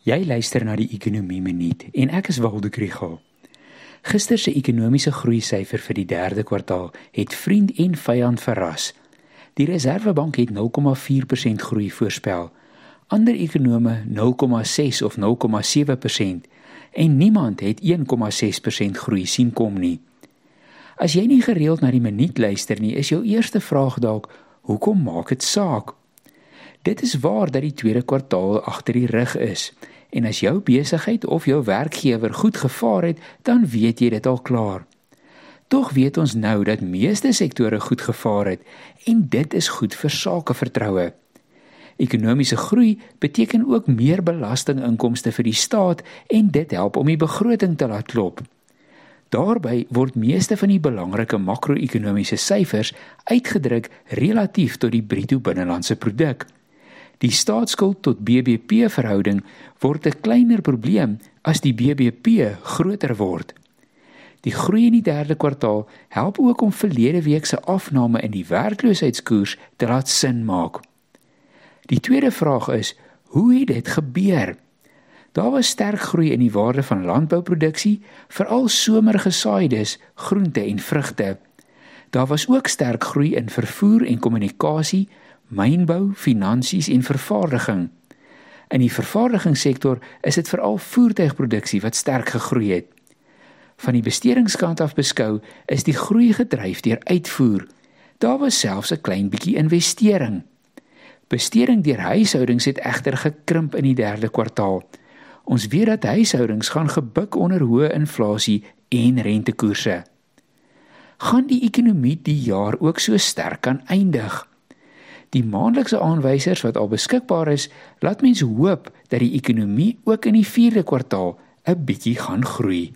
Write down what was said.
Jy luister na die Ekonomie Minuut en ek is Waldo Krugel. Gister se ekonomiese groei syfer vir die 3de kwartaal het vriend en vyand verras. Die Reserwebank het 0,4% groei voorspel. Ander ekonome 0,6 of 0,7% en niemand het 1,6% groei sien kom nie. As jy nie gereeld na die minuut luister nie, is jou eerste vraag dalk: hoekom maak dit saak? Dit is waar dat die tweede kwartaal agter die rug is. En as jou besigheid of jou werkgewer goed gevaar het, dan weet jy dit al klaar. Tog weet ons nou dat meeste sektore goed gevaar het en dit is goed vir sakevertroue. Ekonomiese groei beteken ook meer belastinginkomste vir die staat en dit help om die begroting te laat klop. Daarby word meeste van die belangrike makro-ekonomiese syfers uitgedruk relatief tot die bruto binnelandse produk. Die staatsskuld tot BBP verhouding word 'n kleiner probleem as die BBP groter word. Die groei in die 3de kwartaal help ook om verlede week se afname in die werkloosheidskoers te laat sin maak. Die tweede vraag is: hoe het dit gebeur? Daar was sterk groei in die waarde van landbouproduksie, veral somergesaaides, groente en vrugte. Daar was ook sterk groei in vervoer en kommunikasie, mynbou, finansies en vervaardiging. In die vervaardigingssektor is dit veral voertuigproduksie wat sterk gegroei het. Van die bestedingskant af beskou, is die groei gedryf deur uitvoer. Daar was selfs 'n klein bietjie investering. Besteding deur huishoudings het egter gekrimp in die 3de kwartaal. Ons weet dat huishoudings gaan gebuk onder hoë inflasie en rentekoerse. Gaan die ekonomie die jaar ook so sterk kan eindig? Die maandelikse aanwysers wat al beskikbaar is, laat mense hoop dat die ekonomie ook in die 4de kwartaal 'n bietjie gaan groei.